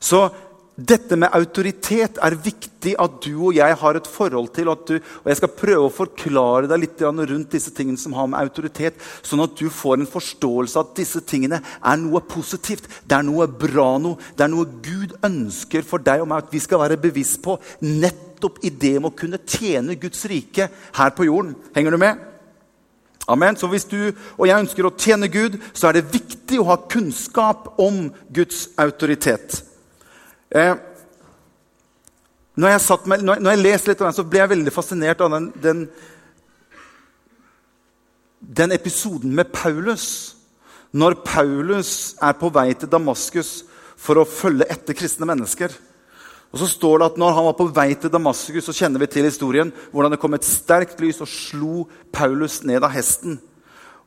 Så dette med autoritet er viktig at du og jeg har et forhold til. Og, du, og Jeg skal prøve å forklare deg litt rundt disse tingene som har med autoritet, sånn at du får en forståelse av at disse tingene er noe positivt. Det er noe bra noe. Det er noe Gud ønsker for deg og meg at vi skal være bevisst på. Nettopp i det med å kunne tjene Guds rike her på jorden. Henger du med? Amen. Så hvis du og jeg ønsker å tjene Gud, så er det viktig å ha kunnskap om Guds autoritet. Eh, når, jeg med, når, når jeg leser litt om den, så ble jeg veldig fascinert av den, den, den episoden med Paulus. Når Paulus er på vei til Damaskus for å følge etter kristne mennesker. Og så står det at når han var på vei til Damaskus, så kjenner vi til historien, hvordan det kom et sterkt lys og slo Paulus ned av hesten.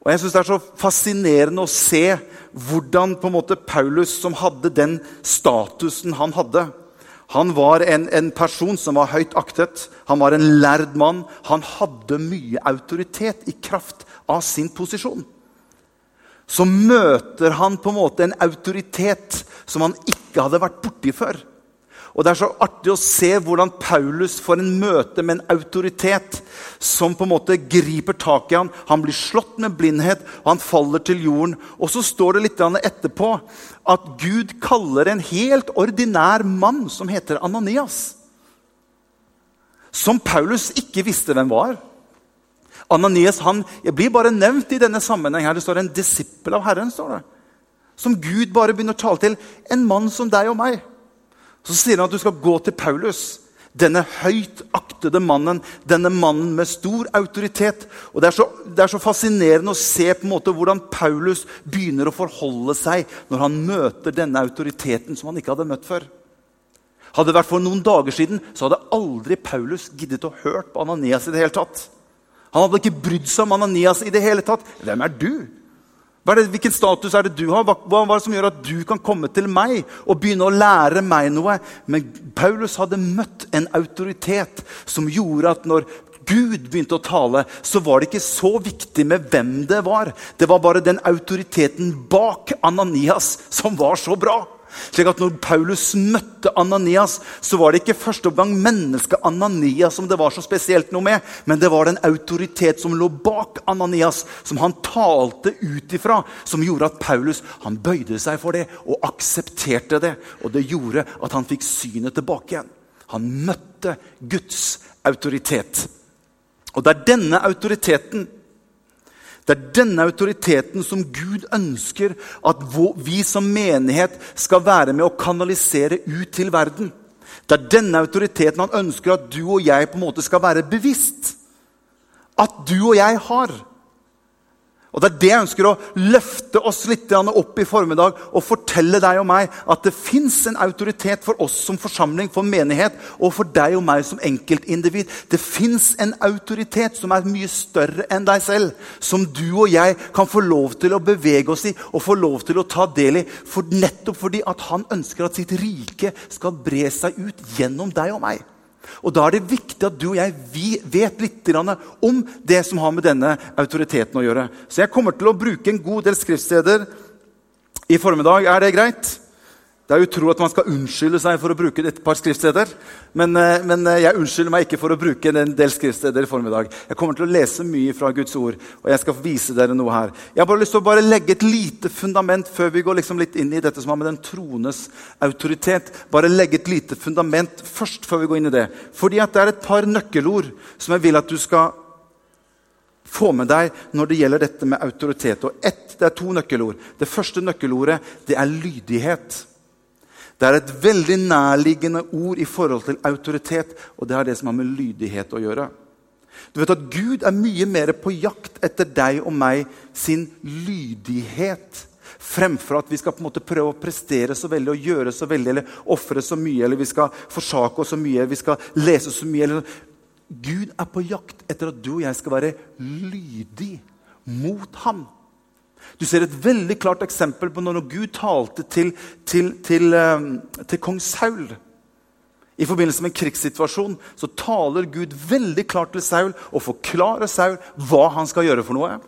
Og jeg synes Det er så fascinerende å se hvordan på en måte Paulus, som hadde den statusen han hadde Han var en, en, person som var høyt aktet. Han var en lærd mann. Han hadde mye autoritet i kraft av sin posisjon. Så møter han på en måte en autoritet som han ikke hadde vært borti før. Og Det er så artig å se hvordan Paulus får en møte med en autoritet som på en måte griper tak i ham. Han blir slått med blindhet, og han faller til jorden. Og så står det litt etterpå at Gud kaller en helt ordinær mann som heter Ananias. Som Paulus ikke visste hvem var. Ananias han blir bare nevnt i denne sammenheng. her. Det står en disippel av Herren. står det. Som Gud bare begynner å tale til. En mann som deg og meg. Så sier han at du skal gå til Paulus. Denne høyt aktede mannen, denne mannen med stor autoritet. Og Det er så, det er så fascinerende å se på en måte hvordan Paulus begynner å forholde seg når han møter denne autoriteten som han ikke hadde møtt før. Hadde det vært for noen dager siden, så hadde aldri Paulus giddet å hørt på Ananias. i det hele tatt. Han hadde ikke brydd seg om Ananias i det hele tatt. Hvem er du? Det, hvilken status er det du har? Hva, hva, er det som gjør at du kan komme til meg og begynne å lære meg noe? Men Paulus hadde møtt en autoritet som gjorde at når Gud begynte å tale, så var det ikke så viktig med hvem det var. Det var bare den autoriteten bak Ananias som var så bra. Slik at når Paulus møtte Ananias, så var det ikke første omgang mennesket Ananias som det var så spesielt noe med, men det var den autoritet som lå bak Ananias, som han talte ut ifra, som gjorde at Paulus han bøyde seg for det og aksepterte det. Og det gjorde at han fikk synet tilbake igjen. Han møtte Guds autoritet. Og det er denne autoriteten det er denne autoriteten som Gud ønsker at vi som menighet skal være med å kanalisere ut til verden. Det er denne autoriteten han ønsker at du og jeg på en måte skal være bevisst. At du og jeg har. Og Det er det jeg ønsker å løfte oss litt opp i formiddag og fortelle deg og meg at det fins en autoritet for oss som forsamling, for menighet, og for deg og meg som enkeltindivid. Det fins en autoritet som er mye større enn deg selv, som du og jeg kan få lov til å bevege oss i og få lov til å ta del i. For nettopp fordi at han ønsker at sitt rike skal bre seg ut gjennom deg og meg. Og Da er det viktig at du og jeg vet litt om det som har med denne autoriteten å gjøre. Så jeg kommer til å bruke en god del skriftsteder i formiddag. Er det greit? Det er utrolig at man skal unnskylde seg for å bruke et par skriftsteder. Men, eh, men, eh, jeg unnskylder meg ikke for å bruke en del skriftsteder i formiddag. Jeg kommer til å lese mye fra Guds ord, og jeg skal vise dere noe her. Jeg har bare lyst til å bare legge et lite fundament før vi går liksom litt inn i dette som har med den trones autoritet. Bare legge et lite fundament først før vi går inn i det. Fordi at det er et par nøkkelord som jeg vil at du skal få med deg når det gjelder dette med autoritet. Og ett, Det er to nøkkelord. Det første nøkkelordet det er lydighet. Det er et veldig nærliggende ord i forhold til autoritet, og det har det som har med lydighet å gjøre. Du vet at Gud er mye mer på jakt etter deg og meg sin lydighet fremfor at vi skal på en måte prøve å prestere så veldig og gjøre så veldig eller ofre så mye eller vi skal forsake oss så mye eller vi skal lese så mye. Eller... Gud er på jakt etter at du og jeg skal være lydig mot ham. Du ser et veldig klart eksempel på når Gud talte til, til, til, ehm, til kong Saul. I forbindelse med en krigssituasjon så taler Gud veldig klart til Saul og forklarer Saul hva han skal gjøre for noe.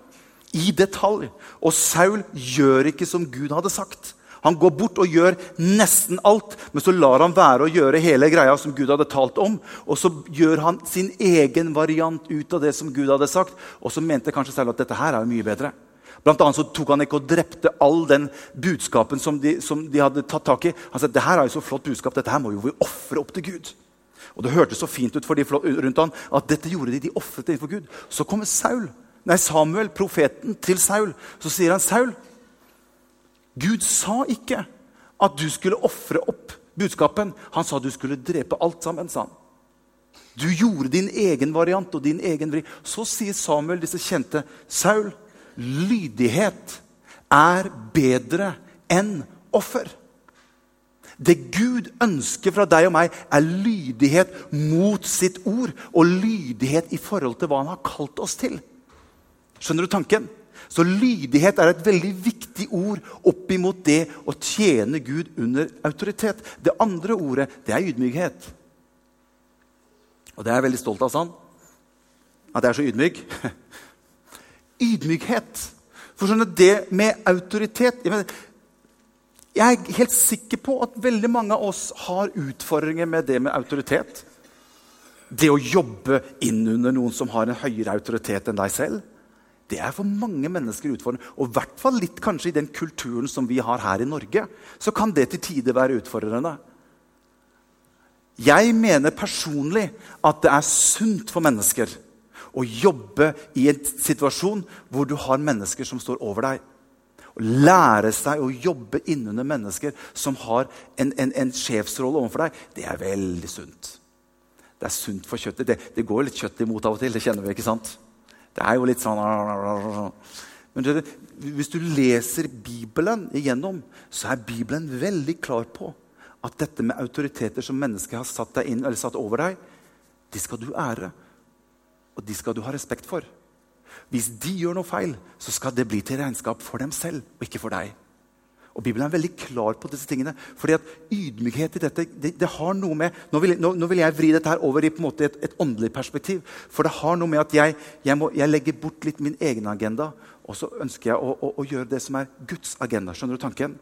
I detalj. Og Saul gjør ikke som Gud hadde sagt. Han går bort og gjør nesten alt, men så lar han være å gjøre hele greia som Gud hadde talt om. Og så gjør han sin egen variant ut av det som Gud hadde sagt. Og så mente kanskje selv at dette her er mye bedre. Blant annet så tok han ikke og drepte all den budskapen som de, som de hadde tatt tak i. Han sa det her er jo så flott budskap, dette her må jo vi ofre opp til Gud. Og Det hørtes så fint ut for de rundt han at dette gjorde de. De ofret det for Gud. Så kommer Saul, nei Samuel, profeten, til Saul. Så sier han, 'Saul, Gud sa ikke at du skulle ofre opp budskapen. Han sa du skulle drepe alt sammen. sa han. Du gjorde din egen variant og din egen vri. Så sier Samuel, disse kjente, Saul, lydighet er bedre enn offer. Det Gud ønsker fra deg og meg, er lydighet mot sitt ord og lydighet i forhold til hva han har kalt oss til. Skjønner du tanken? Så lydighet er et veldig viktig ord oppimot det å tjene Gud under autoritet. Det andre ordet det er ydmykhet. Og det er jeg veldig stolt av. sånn. At jeg er så ydmyk. ydmykhet. For skjønne, det med autoritet Jeg er helt sikker på at veldig mange av oss har utfordringer med det med autoritet. Det å jobbe innunder noen som har en høyere autoritet enn deg selv. Det er for mange mennesker utfordrende. Og i hvert fall litt kanskje i den kulturen som vi har her i Norge. Så kan det til tider være utfordrende. Jeg mener personlig at det er sunt for mennesker å jobbe i en situasjon hvor du har mennesker som står over deg. Å lære seg å jobbe innunder mennesker som har en, en, en sjefsrolle overfor deg, det er veldig sunt. Det er sunt for kjøttet. Det, det går litt kjøtt imot av og til. det kjenner vi, ikke sant? Det er jo litt sånn Men det, hvis du leser Bibelen igjennom, så er Bibelen veldig klar på at dette med autoriteter som mennesket har satt inn, satt over deg, de skal du ære. Og de skal du ha respekt for. Hvis de gjør noe feil, så skal det bli til regnskap for dem selv og ikke for deg. Og Bibelen er veldig klar på disse tingene. fordi at ydmykhet i dette det, det har noe med, nå vil, nå, nå vil, jeg vri dette her over i på en måte et, et åndelig perspektiv. For det har noe med at jeg, jeg, må, jeg legger bort litt min egen agenda, og så ønsker jeg å, å, å, gjøre det som er Guds agenda. Skjønner du tanken?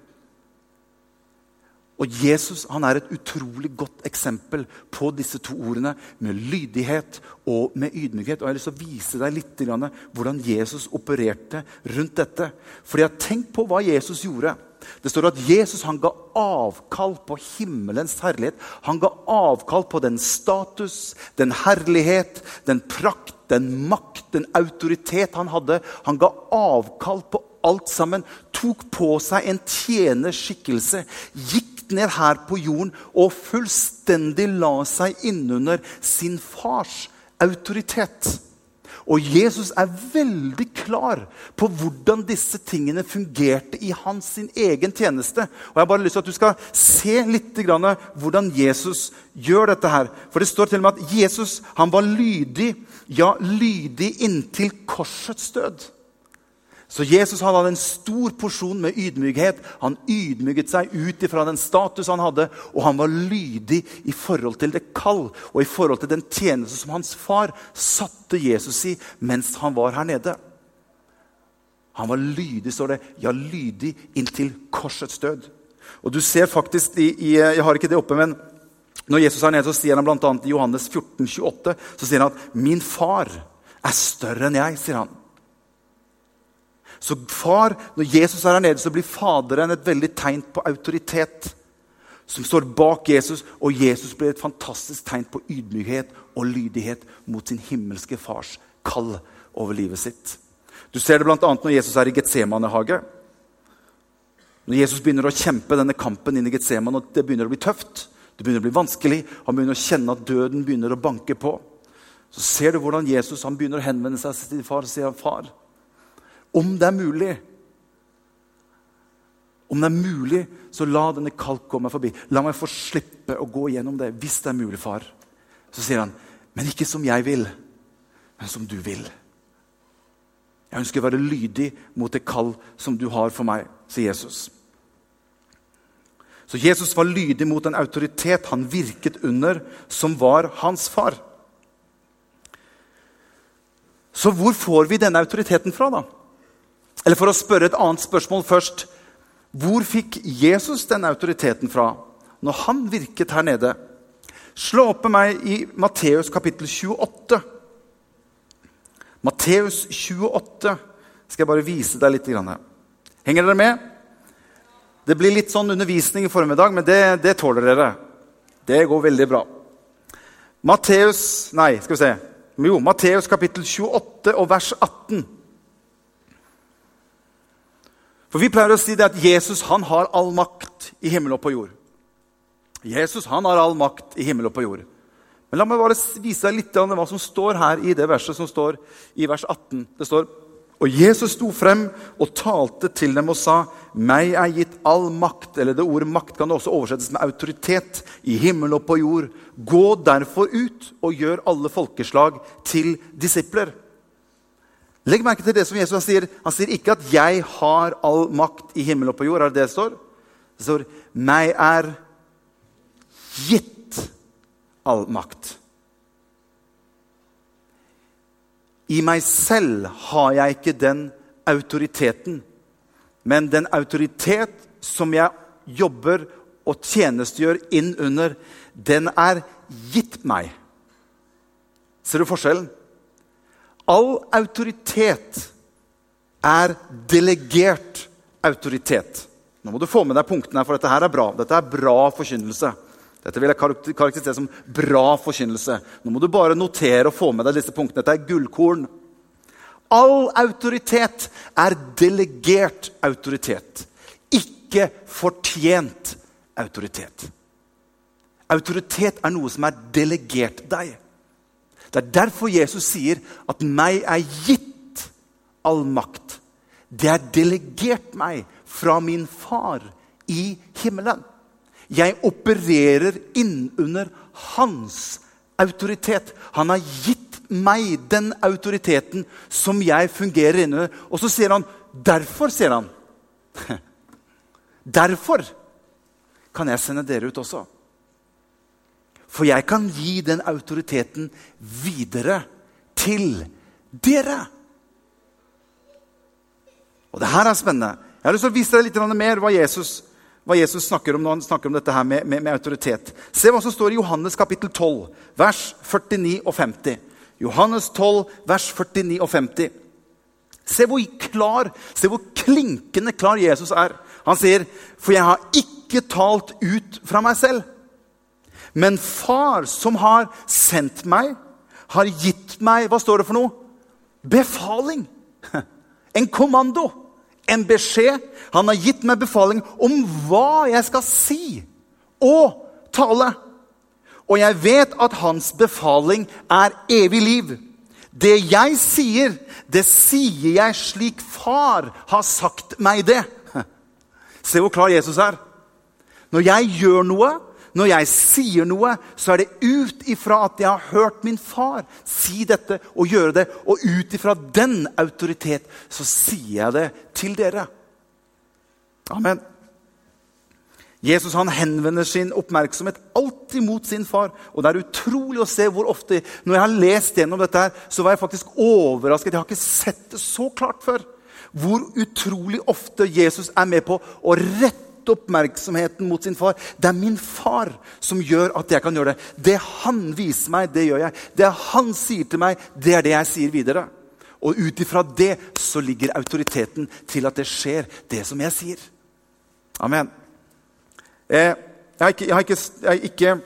Og Jesus han er et utrolig godt eksempel på disse to ordene med lydighet og med ydmykhet. Og Jeg har lyst til å vise deg litt hvordan Jesus opererte rundt dette. Fordi Tenk på hva Jesus gjorde. Det står at Jesus han ga avkall på himmelens herlighet. Han ga avkall på den status, den herlighet, den prakt, den makt, den autoritet han hadde. Han ga avkall på alt sammen. Tok på seg en tjenerskikkelse. Gikk ned her på jorden og fullstendig la seg innunder sin fars autoritet. Og Jesus er veldig klar på hvordan disse tingene fungerte i hans sin egen tjeneste. Og Jeg har bare lyst til at du skal se litt hvordan Jesus gjør dette. her. For Det står til og med at Jesus han var lydig, ja, lydig inntil korsets død. Så Jesus hadde en stor porsjon med ydmykhet. Han ydmyket seg ut ifra den status han hadde, og han var lydig i forhold til det kall og i forhold til den tjeneste som hans far satte Jesus i mens han var her nede. Han var lydig, står det. Ja, lydig inntil korsets død. Og du ser faktisk i, i Jeg har ikke det oppe, men når Jesus er nede, så sier han bl.a. i Johannes 14, 28, så sier han at 'min far er større enn jeg', sier han. Så far, når Jesus er her nede, så blir Faderen et veldig tegn på autoritet. Som står bak Jesus, og Jesus blir et fantastisk tegn på ydmykhet og lydighet mot sin himmelske fars kall over livet sitt. Du ser det bl.a. når Jesus er i Getsemane-hage. Når Jesus begynner å kjempe denne kampen inn i Getsemane, og det begynner å bli tøft, det begynner å bli vanskelig, han begynner å kjenne at døden begynner å banke på, så ser du hvordan Jesus begynner å henvende seg til far og sier, 'Far, om det er mulig. Om det er mulig, så la denne kalk komme forbi. La meg få slippe å gå gjennom det hvis det er mulig, far. Så sier han, men ikke som jeg vil, men som du vil. Jeg ønsker å være lydig mot det kall som du har for meg, sier Jesus. Så Jesus var lydig mot en autoritet han virket under, som var hans far. Så hvor får vi denne autoriteten fra, da? Eller for å spørre et annet spørsmål først Hvor fikk Jesus den autoriteten fra når han virket her nede? Slå opp med meg i Matteus kapittel 28. Matteus 28 skal jeg bare vise deg litt. Henger dere med? Det blir litt sånn undervisning i formiddag, men det, det tåler dere. Det går veldig bra. Matteus Nei, skal vi se. Jo, Matteus kapittel 28 og vers 18. For Vi pleier å si det at Jesus han har all makt i himmel og på jord. Jesus han har all makt i himmel og på jord. Men La meg bare vise deg litt av hva som står her i det verset som står i vers 18. Det står og Jesus sto frem og talte til dem og sa, 'Meg er gitt all makt', eller det ordet 'makt' kan også oversettes med autoritet, i himmel og på jord. Gå derfor ut og gjør alle folkeslag til disipler. Legg merke til det som Jesus sier. Han sier ikke at 'jeg har all makt i himmel og på jord'. Er det det står? Det står 'meg er gitt all makt'. I meg selv har jeg ikke den autoriteten. Men den autoritet som jeg jobber og tjenestegjør inn under, den er gitt meg. Ser du forskjellen? All autoritet er delegert autoritet. Nå må du få med deg punktene, for dette her er bra. Dette er bra forkynnelse. Dette vil jeg karakterisere som bra forkynnelse. Nå må du bare notere og få med deg disse punktene. Dette er gullkorn. All autoritet er delegert autoritet, ikke fortjent autoritet. Autoritet er noe som er delegert deg. Det er derfor Jesus sier at 'meg er gitt all makt'. Det er delegert meg fra min far i himmelen. Jeg opererer innunder hans autoritet. Han har gitt meg den autoriteten som jeg fungerer innunder. Og så sier han derfor, sier han. Derfor kan jeg sende dere ut også. For jeg kan gi den autoriteten videre til dere. Og det her er spennende. Jeg har lyst til å vise deg litt mer hva Jesus hva Jesus snakker om når han snakker om dette her med, med, med autoritet. Se hva som står i Johannes kapittel 12, vers 49 og 50. Johannes 12, vers 49 og 50. Se hvor klar, se hvor klinkende klar Jesus er. Han sier, 'For jeg har ikke talt ut fra meg selv.' Men Far, som har sendt meg, har gitt meg Hva står det for noe? Befaling. En kommando en beskjed. Han har gitt meg befaling om hva jeg skal si og tale. Og jeg vet at hans befaling er evig liv. Det jeg sier, det sier jeg slik far har sagt meg det. Se hvor klar Jesus er. Når jeg gjør noe, når jeg sier noe, så er det ut ifra at jeg har hørt min far si dette og gjøre det. Og ut ifra den autoritet så sier jeg det til dere. Amen. Jesus han henvender sin oppmerksomhet alltid mot sin far. Og det er utrolig å se hvor ofte Når jeg har lest gjennom dette, her, så var jeg faktisk overrasket. Jeg har ikke sett det så klart før. Hvor utrolig ofte Jesus er med på å rette oppmerksomheten mot sin far. Det er min far som gjør at jeg kan gjøre det. Det han viser meg, det gjør jeg. Det han sier til meg, det er det jeg sier videre. Og ut ifra det så ligger autoriteten til at det skjer, det som jeg sier. Amen. Eh, jeg, har ikke, jeg, har ikke, jeg, har ikke, jeg,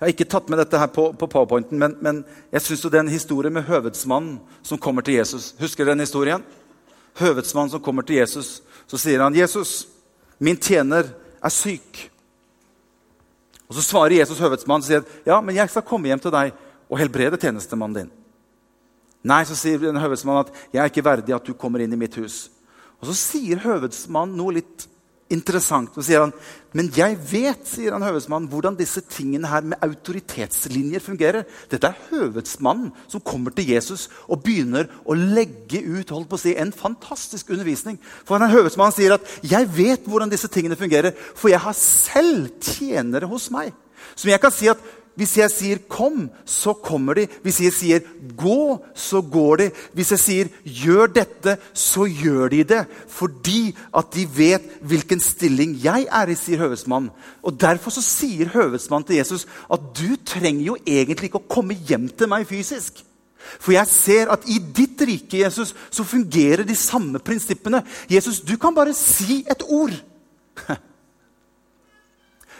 har ikke, tatt med dette her på, på powerpointen, men, men jeg syns det er en historie med høvedsmannen som kommer til Jesus. Husker dere den historien? Høvedsmannen som kommer til Jesus. Så sier han, 'Jesus, Min tjener er syk. Og Så svarer Jesus høvedsmannen og sier, ja, men jeg skal komme hjem til deg og helbrede tjenestemannen din. Nei, så sier høvedsmannen at jeg er ikke verdig at du kommer inn i mitt hus. Og Så sier høvedsmannen noe litt interessant. Så sier han, men jeg vet sier han høvedsmannen, hvordan disse tingene her med autoritetslinjer fungerer. Dette er høvedsmannen som kommer til Jesus og begynner å legge ut holdt på å si, en fantastisk undervisning. For han er høvedsmannen sier at 'jeg vet hvordan disse tingene fungerer', for jeg har selv tjenere hos meg. Som jeg kan si at Hvis jeg sier 'kom', så kommer de. Hvis jeg sier 'gå', så går de. Hvis jeg sier 'gjør dette', så gjør de det. Fordi at de vet hvilken stilling jeg er i, sier høvedsmannen. Og Derfor så sier høvedsmannen til Jesus at du trenger jo egentlig ikke å komme hjem til meg fysisk. For jeg ser at i ditt rike Jesus, så fungerer de samme prinsippene. Jesus, du kan bare si et ord.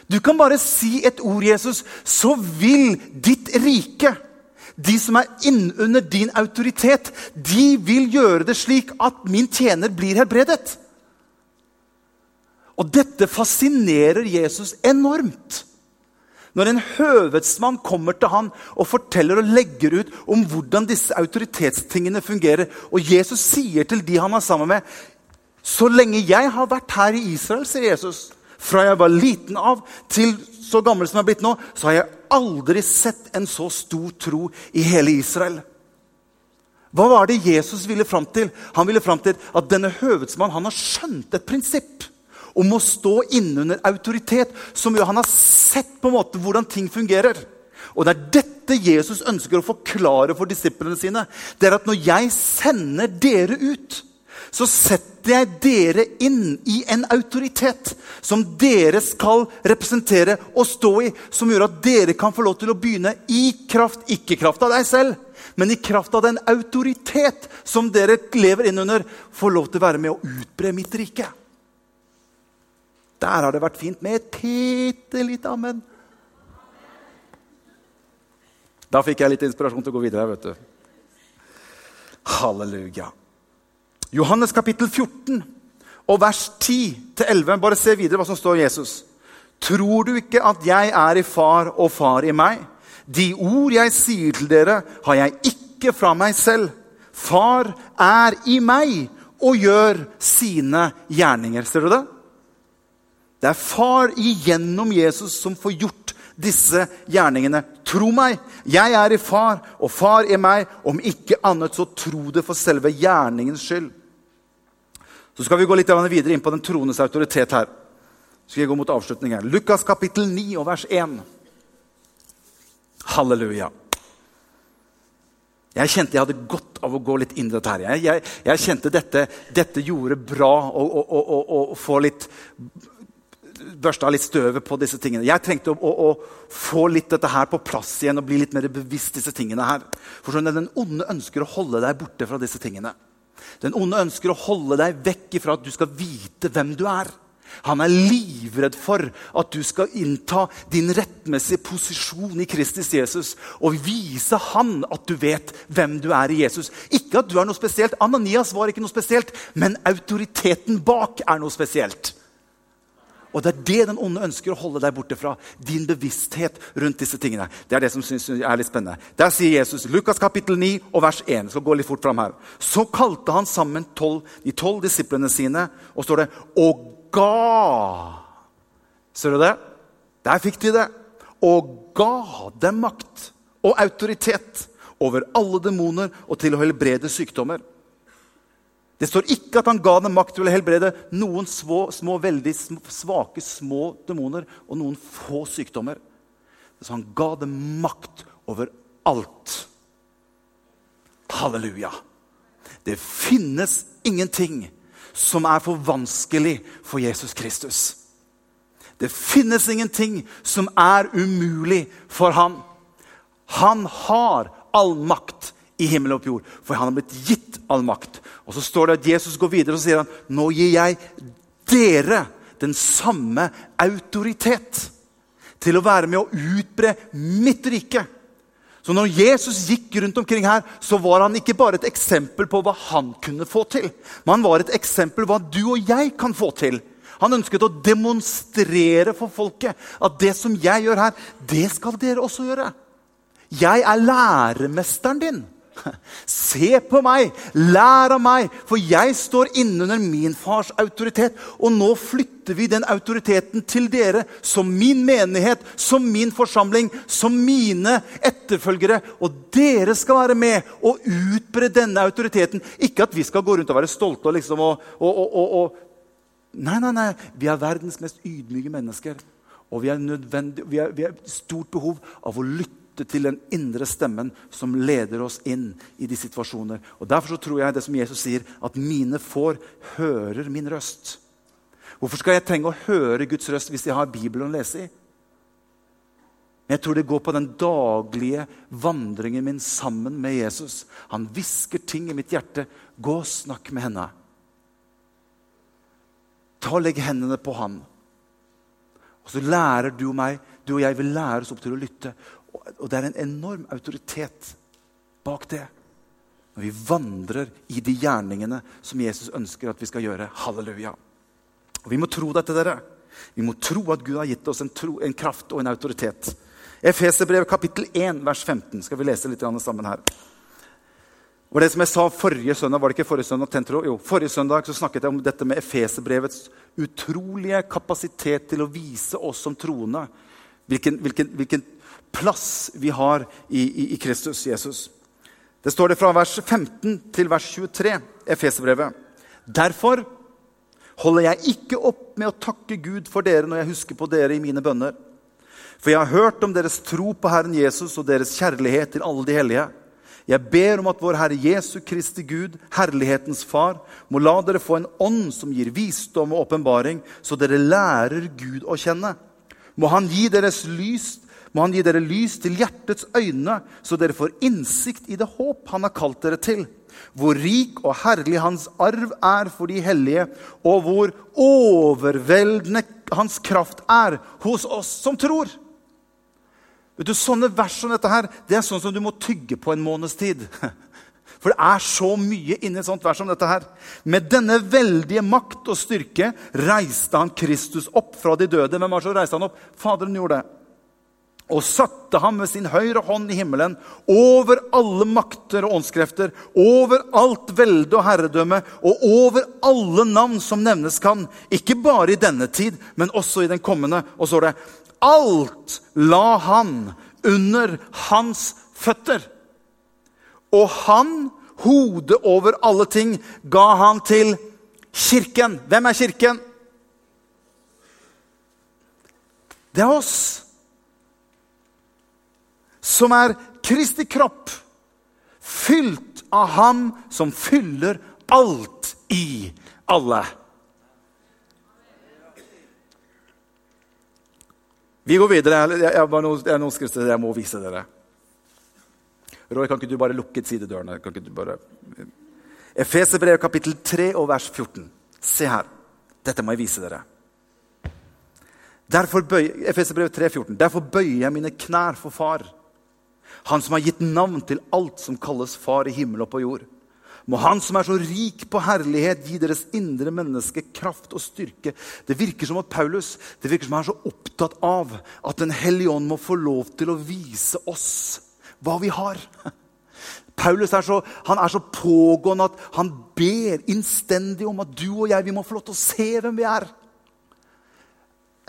Du kan bare si et ord, Jesus, så vil ditt rike, de som er innunder din autoritet, de vil gjøre det slik at min tjener blir helbredet. Og dette fascinerer Jesus enormt. Når en høvedsmann kommer til han og forteller og legger ut om hvordan disse autoritetstingene fungerer, og Jesus sier til de han er sammen med Så lenge jeg har vært her i Israel, sier Jesus, fra jeg var liten av til så gammel som jeg er blitt nå, så har jeg aldri sett en så stor tro i hele Israel. Hva var det Jesus ville fram til? Han ville fram til at denne høvedsmannen har skjønt et prinsipp om å stå innunder autoritet, som gjør han har sett på en måte hvordan ting fungerer. Og Det er dette Jesus ønsker å forklare for disiplene sine. Det er at Når jeg sender dere ut, så setter jeg dere inn i en autoritet som dere skal representere og stå i, som gjør at dere kan få lov til å begynne i kraft, ikke kraft av deg selv, men i kraft av den autoritet som dere lever innunder, få lov til å være med å utbre mitt rike. Der har det vært fint med et bitte lite amen. Da fikk jeg litt inspirasjon til å gå videre. vet du. Halleluja. Johannes kapittel 14 og vers 10-11. Bare se videre hva som står Jesus. Tror du ikke at jeg er i far og far i meg? De ord jeg sier til dere, har jeg ikke fra meg selv. Far er i meg og gjør sine gjerninger. Ser du det? Det er far igjennom Jesus som får gjort disse gjerningene. Tro meg, jeg er i far, og far i meg. Om ikke annet, så tro det for selve gjerningens skyld. Så skal vi gå litt videre inn på den troendes autoritet her. Så skal jeg gå mot avslutning her. Lukas kapittel 9 og vers 1. Halleluja. Jeg kjente jeg hadde godt av å gå litt inn i dette. her. Jeg, jeg, jeg kjente dette, dette gjorde bra å få litt børsta litt støvet på disse tingene. Jeg trengte å, å, å, få litt dette her på plass igjen og bli litt mer bevisst disse tingene her. For sånn, Den onde ønsker å holde deg borte fra disse tingene. Den onde ønsker å holde deg vekk ifra at du skal vite hvem du er. Han er livredd for at du skal innta din rettmessige posisjon i Kristus Jesus og vise han at du vet hvem du er i Jesus. Ikke at du er noe spesielt. Ananias var ikke noe spesielt, men autoriteten bak er noe spesielt. Og det er det den onde ønsker å holde deg borte fra. Din bevissthet rundt disse tingene. Det er det som synes er litt spennende. Der sier Jesus, Lukas kapittel 9 og vers 1. skal gå litt fort fram her. Så kalte han sammen 12, de tolv disiplene sine, og står det og ga. Ser du det? Der fikk de det. Og ga dem makt og autoritet over alle demoner og til å helbrede sykdommer. Det står ikke at han ga dem makt til å helbrede noen små, små, veldig svake små demoner og noen få sykdommer. Så han ga dem makt over alt. Halleluja. Det finnes ingenting som er for vanskelig for Jesus Kristus. Det finnes ingenting som er umulig for ham. Han har all makt i himmel og på jord, for han har blitt gitt all makt. Og så står det at Jesus går videre og sier han, nå gir jeg dere den samme autoritet til å være med å utbre mitt rike. Så når Jesus gikk rundt omkring her, så var han ikke bare et eksempel på hva han kunne få til, men han var et eksempel på hva du og jeg kan få til. Han ønsket å demonstrere for folket at det som jeg gjør her, det skal dere også gjøre. Jeg er læremesteren din. Se på meg, lær av meg, for jeg står innunder min fars autoritet. Og nå flytter vi den autoriteten til dere som min menighet, som min forsamling, som mine etterfølgere. Og dere skal være med og utbre denne autoriteten. Ikke at vi skal gå rundt og være stolte og liksom og, og, og, og Nei, nei, nei. Vi er verdens mest ydmyke mennesker. Og vi har, stort behov av å lytte til den indre stemmen som leder oss inn i de situasjoner. Og Derfor så tror jeg det som Jesus sier, at mine får hører min røst. Hvorfor skal jeg trenge å høre Guds røst hvis jeg har Bibelen å lese i? Jeg tror det går på den daglige vandringen min sammen med Jesus. Han hvisker ting i mitt hjerte. Gå og snakk med henne. Ta og Legg hendene på ham. Og så lærer du og meg, du og jeg vil lære oss opp til å lytte. Og det er en enorm autoritet bak det. Når vi vandrer i de gjerningene som Jesus ønsker at vi skal gjøre. Halleluja. Og Vi må tro dette, dere. Vi må tro at Gud har gitt oss en, tro, en kraft og en autoritet. Efeserbrev kapittel 1, vers 15 skal vi lese litt sammen her. Og det som jeg sa forrige søndag, var det ikke forrige søndag, tentro? Jo, forrige søndag så snakket jeg om dette med Efeserbrevets utrolige kapasitet til å vise oss som troende hvilken, hvilken, hvilken plass vi har i, i, i, Kristus Jesus. Det står det fra vers 15 til vers 23, Efeserbrevet. Derfor holder jeg ikke opp med å takke Gud for dere når jeg husker på dere i mine bønner. For jeg har hørt om deres tro på Herren Jesus og deres kjærlighet til alle de hellige. Jeg ber om at vår Herre Jesu Kristi Gud, herlighetens Far, må la dere få en ånd som gir visdom og åpenbaring, så dere lærer Gud å kjenne. Må Han gi deres lys må han gi dere lys til hjertets øyne, så dere får innsikt i det håp han har kalt dere til. Hvor rik og herlig hans arv er for de hellige, og hvor overveldende hans kraft er hos oss som tror. Vet du, Sånne vers som dette her, det er sånn som du må tygge på en måneds tid. For det er så mye inni et sånt vers som dette her. Med denne veldige makt og styrke reiste han Kristus opp fra de døde. Hvem var det som reiste han opp? Faderen gjorde det. Og satte ham med sin høyre hånd i himmelen over alle makter og åndskrefter, over alt velde og herredømme og over alle navn som nevnes kan. Ikke bare i denne tid, men også i den kommende. Og så er det Alt la han under hans føtter. Og han, hodet over alle ting, ga han til kirken. Hvem er kirken? Det er oss. Som er Kristi kropp, fylt av Ham som fyller alt i alle. Vi går videre. Jeg, jeg, jeg, jeg, jeg må vise dere. Roy, kan ikke du bare lukke sidedørene? Kan ikke du bare... Efeserbrevet kapittel 3 og vers 14. Se her. Dette må jeg vise dere. Derfor bøy, 3, 14. Derfor bøyer jeg mine knær for Far. Han som har gitt navn til alt som kalles Far i himmel og på jord må Han som er så rik på herlighet, gi deres indre menneske kraft og styrke. Det virker som at Paulus det virker som han er så opptatt av at Den hellige ånd må få lov til å vise oss hva vi har. Paulus er så, er så pågående at han ber innstendig om at du og jeg vi må få lov til å se hvem vi er.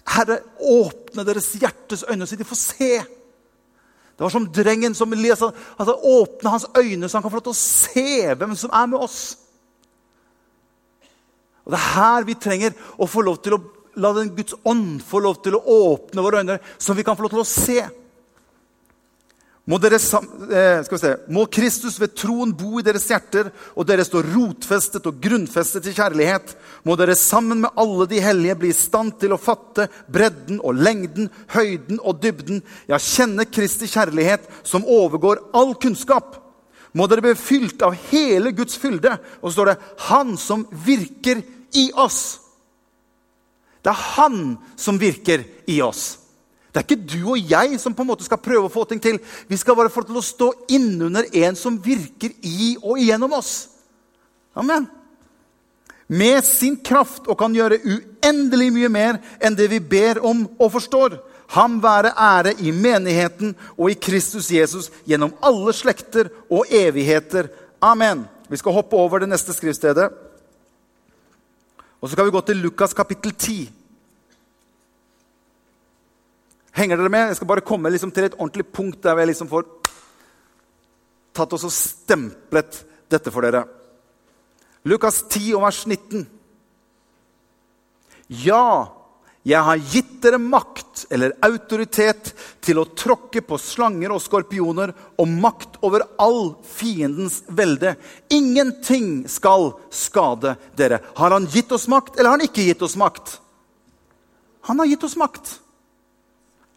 Herre, åpne deres hjertes øyne, så de får se det var som drengen som leser, altså, åpne hans øyne, så han kan få lov til å se hvem som er med oss. Og Det er her vi trenger å få lov til å la den Guds ånd få lov til å åpne våre øyne, så vi kan få lov til å se. Må, dere, se, Må, Kristus ved troen bo i deres hjerter, og dere stå rotfestet og grunnfestet i kjærlighet. Må dere sammen med alle de hellige bli i stand til å fatte bredden og lengden, høyden og dybden. Ja, kjenne Kristi kjærlighet, som overgår all kunnskap. Må dere bli fylt av hele Guds fylde. Og så står det 'Han som virker i oss'. Det er Han som virker i oss. Det er ikke du og jeg som på en måte skal prøve å få ting til. Vi skal bare få til å stå innunder en som virker i og igjennom oss. Amen. Med sin kraft og kan gjøre uendelig mye mer enn det vi ber om og forstår. Ham være ære i menigheten og i Kristus Jesus gjennom alle slekter og evigheter. Amen. Vi skal hoppe over det neste skriftstedet. Og så skal vi gå til Lukas kapittel 10. Henger dere med? Jeg skal bare komme liksom til et ordentlig punkt der vi liksom får tatt og stemplet dette for dere. Lukas 10 og vers 19. Ja, Jeg har gitt dere makt eller autoritet til å tråkke på slanger og skorpioner og makt over all fiendens velde. Ingenting skal skade dere. Har han gitt oss makt, eller har han ikke gitt oss makt? Han har gitt oss makt.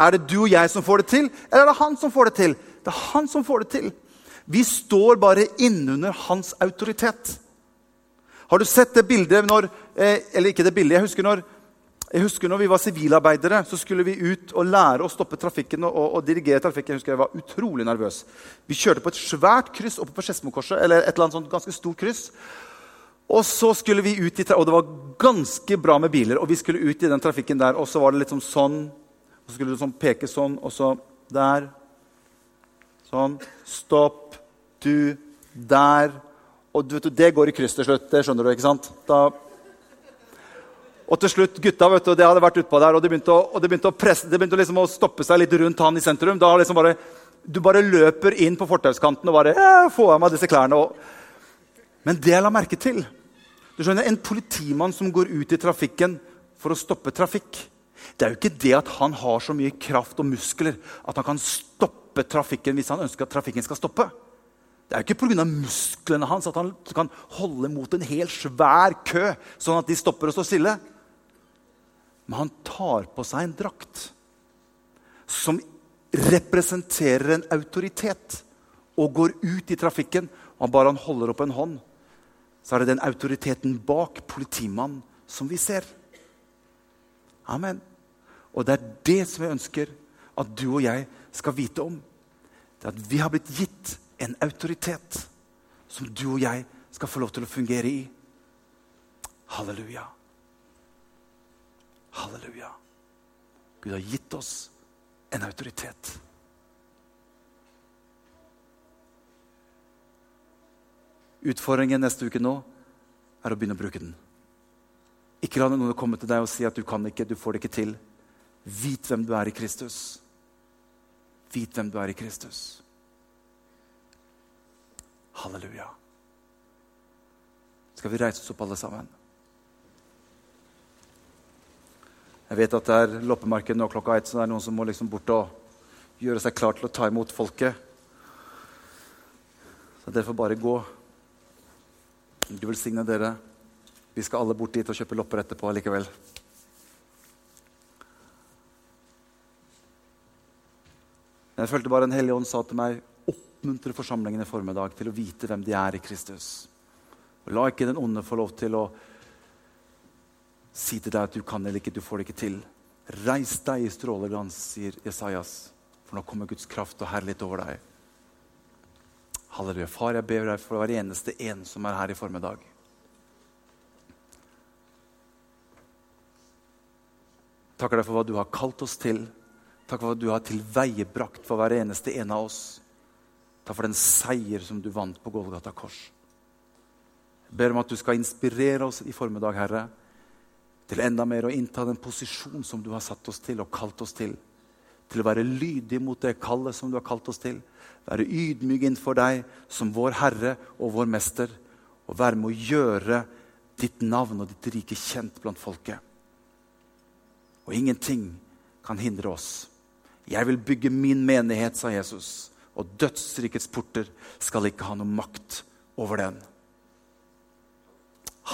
Er det du og jeg som får det til, eller er det han som får det til? Det er han som får det til. Vi står bare innunder hans autoritet. Har du sett det bildet når eh, Eller ikke det bildet. Jeg husker når jeg husker når vi var sivilarbeidere, så skulle vi ut og lære å stoppe trafikken og, og, og dirigere trafikken. Jeg husker jeg var utrolig nervøs. Vi kjørte på et svært kryss oppe på Skedsmokorset. eller et eller annet sånt ganske stort kryss. Og så skulle vi ut i, og det var ganske bra med biler. Og vi skulle ut i den trafikken der, og så var det liksom sånn. Så skulle du sånn peke sånn, og så der. Sånn. Stopp. Du. Der. Og du vet, det går i kryss til slutt. Det skjønner du, ikke sant? Da og til slutt, gutta vet du, det hadde vært utpå der, og det begynte, å, det begynte å, presse, det begynte liksom å stoppe seg litt rundt han i sentrum. Da liksom bare, Du bare løper inn på fortauskanten og bare ja, 'Få av meg disse klærne.' Og... Men det jeg la merke til du skjønner, En politimann som går ut i trafikken for å stoppe trafikk Det er jo ikke det at han har så mye kraft og muskler at han kan stoppe trafikken hvis han ønsker at trafikken skal stoppe. Det er jo ikke pga. musklene hans at han kan holde mot en helt svær kø, sånn at de stopper og står stille. Men han tar på seg en drakt som representerer en autoritet, og går ut i trafikken. Og bare han holder opp en hånd, så er det den autoriteten bak politimannen som vi ser. Amen. Og det er det som jeg ønsker at du og jeg skal vite om. Det er at vi har blitt gitt en autoritet som du og jeg skal få lov til å fungere i. Halleluja. Halleluja. Gud har gitt oss en autoritet. Utfordringen neste uke nå er å begynne å bruke den. Ikke la noen komme til deg og si at du kan ikke, du får det ikke til. Vit hvem du er i Kristus. Vit hvem du er i Kristus. Halleluja. Skal vi reise oss opp, alle sammen? Jeg vet at det er loppemarked nå klokka ett, så det er noen som må liksom bort og gjøre seg klar til å ta imot folket. Så dere får bare gå. Du velsigne dere. Vi skal alle bort dit og kjøpe lopper etterpå likevel. Jeg følte bare en hellig ånd sa til meg oppmuntre forsamlingen i formiddag til å vite hvem de er i Kristus. Og la ikke den onde få lov til å si til deg at du kan eller ikke, du får det ikke til. Reis deg i stråleglans, sier Jesajas, for nå kommer Guds kraft og herlighet over deg. Halleluja. Far, jeg ber deg for hver eneste en som er her i formiddag. Takker deg for hva du har kalt oss til. Takk for at du har tilveiebrakt for hver eneste en av oss. Takk for den seier som du vant på Golgata kors. Jeg ber om at du skal inspirere oss i formiddag, Herre til enda mer å innta den posisjon som du har satt oss til og kalt oss til. Til å være lydig mot det kallet som du har kalt oss til. Være ydmyk innenfor deg som vår Herre og vår Mester. Og være med å gjøre ditt navn og ditt rike kjent blant folket. Og ingenting kan hindre oss. Jeg vil bygge min menighet, sa Jesus. Og dødsrikets porter skal ikke ha noe makt over den.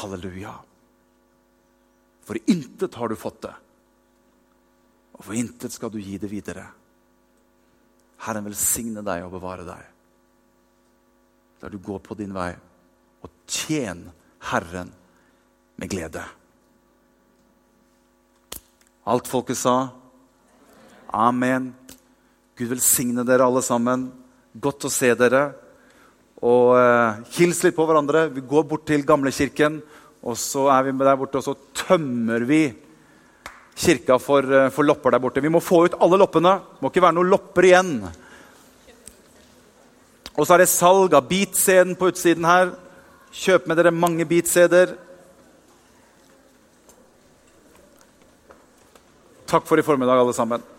Halleluja. For intet har du fått det, og for intet skal du gi det videre. Herren velsigne deg og bevare deg. Der du går på din vei, og tjen Herren med glede. Alt folket sa? Amen. Gud velsigne dere alle sammen. Godt å se dere. Og eh, hils litt på hverandre. Vi går bort til gamlekirken. Og så er vi der borte, og så tømmer vi kirka for, eh, for, lopper der borte. Vi må få ut alle loppene. Det må ikke være noen lopper igjen. Og så er det salg av beat-CD-en på utsiden her. Kjøp med dere mange beat-CD-er. Takk for i formiddag, alle sammen.